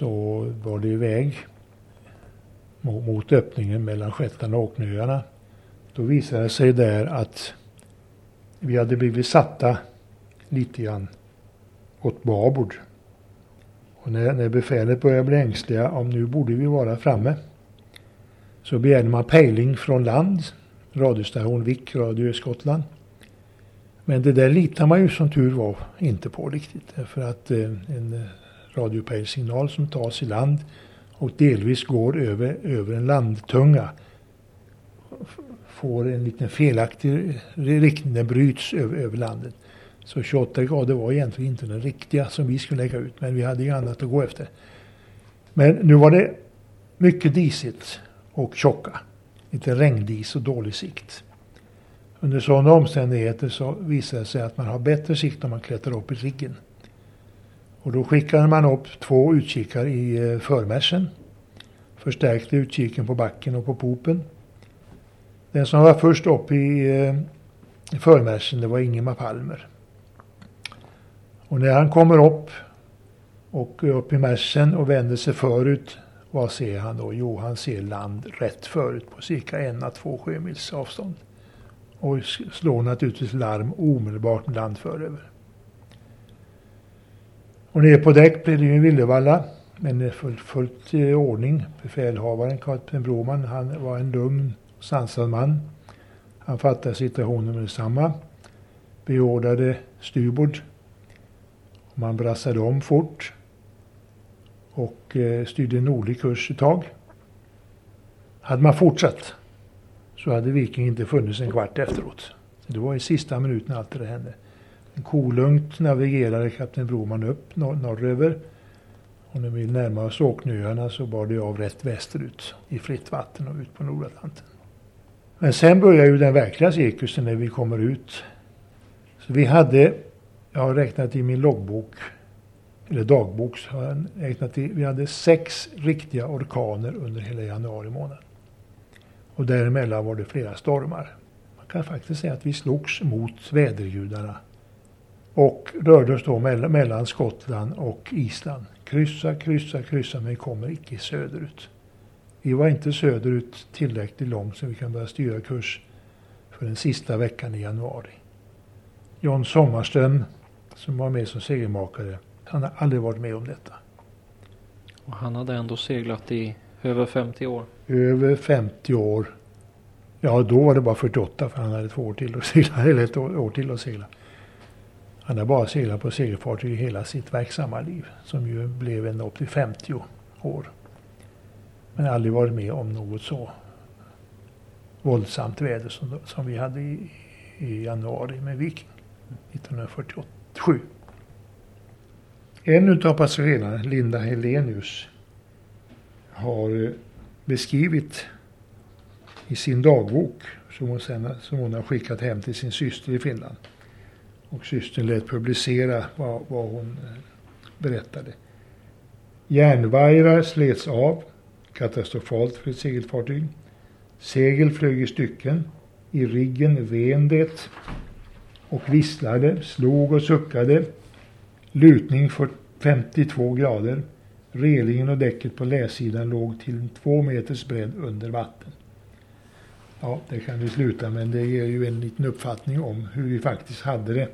så var det iväg mot öppningen mellan Shetland och Orkneyöarna. Då visade det sig där att vi hade blivit satta lite grann åt babord. Och när, när befälet började bli ängsliga om nu borde vi vara framme så begärde man pejling från land, radiostation Vic, Radio Skottland. Men det där litar man ju som tur var inte på riktigt. För att eh, en eh, radiopejlsignal som tas i land och delvis går över, över en landtunga får en liten felaktig riktning, den bryts över, över landet. Så 28 grader var egentligen inte den riktiga som vi skulle lägga ut, men vi hade ju annat att gå efter. Men nu var det mycket disigt och tjocka. Lite regndis och dålig sikt. Under sådana omständigheter så visar det sig att man har bättre sikt om man klättrar upp i riggen. Och då skickade man upp två utkikar i eh, förmässen. Förstärkte utkiken på backen och på popen. Den som var först upp i eh, förmässen det var Ingemar Palmer. Och när han kommer upp och upp i mässen och vänder sig förut, vad ser han då? Jo, han ser land rätt förut på cirka en à två sjömils avstånd. Och slår naturligtvis larm omedelbart land föröver. Och nere på däck blev det ju en villevalla. Men fullt, fullt i ordning. Befälhavaren, kapten Broman, han var en lugn och sansad man. Han fattade situationen med detsamma. Beordrade styrbord. Man brassade om fort. Och eh, styrde en nordlig kurs ett tag. Hade man fortsatt så hade Viking inte funnits en kvart efteråt. Det var i sista minuten allt det hände. Kolugnt navigerade kapten Broman upp nor norröver. Och när vi närmade oss Åknöarna så bar det av rätt västerut i fritt vatten och ut på Nordatlanten. Men sen börjar ju den verkliga cirkusen när vi kommer ut. Så vi hade, jag har räknat i min loggbok, eller dagbok, så har jag räknat i, vi hade sex riktiga orkaner under hela januari månad. Och däremellan var det flera stormar. Man kan faktiskt säga att vi slogs mot vädergudarna och rörde oss då mellan Skottland och Island. Kryssa, kryssa, kryssa men kommer icke söderut. Vi var inte söderut tillräckligt långt så vi kan börja styra kurs för den sista veckan i januari. John Sommarström som var med som segelmakare, han har aldrig varit med om detta. Och han hade ändå seglat i över 50 år? Över 50 år. Ja, då var det bara 48 för han hade två år till att segla, eller ett år till att segla. Han har bara seglat på segelfartyg hela sitt verksamma liv, som ju blev ända upp till 50 år. Men aldrig varit med om något så våldsamt väder som, som vi hade i, i januari med Viking 1947. En utav passagerarna, Linda Helenius, har eh, beskrivit i sin dagbok som hon, sen, som hon har skickat hem till sin syster i Finland och systern lät publicera vad, vad hon eh, berättade. Järnvajrar slets av, katastrofalt för ett segelfartyg. Segel flög i stycken. I riggen ven det och visslade, slog och suckade. Lutning för 52 grader. Relingen och däcket på läsidan låg till två meters bredd under vatten. Ja, det kan vi sluta men det ger ju en liten uppfattning om hur vi faktiskt hade det.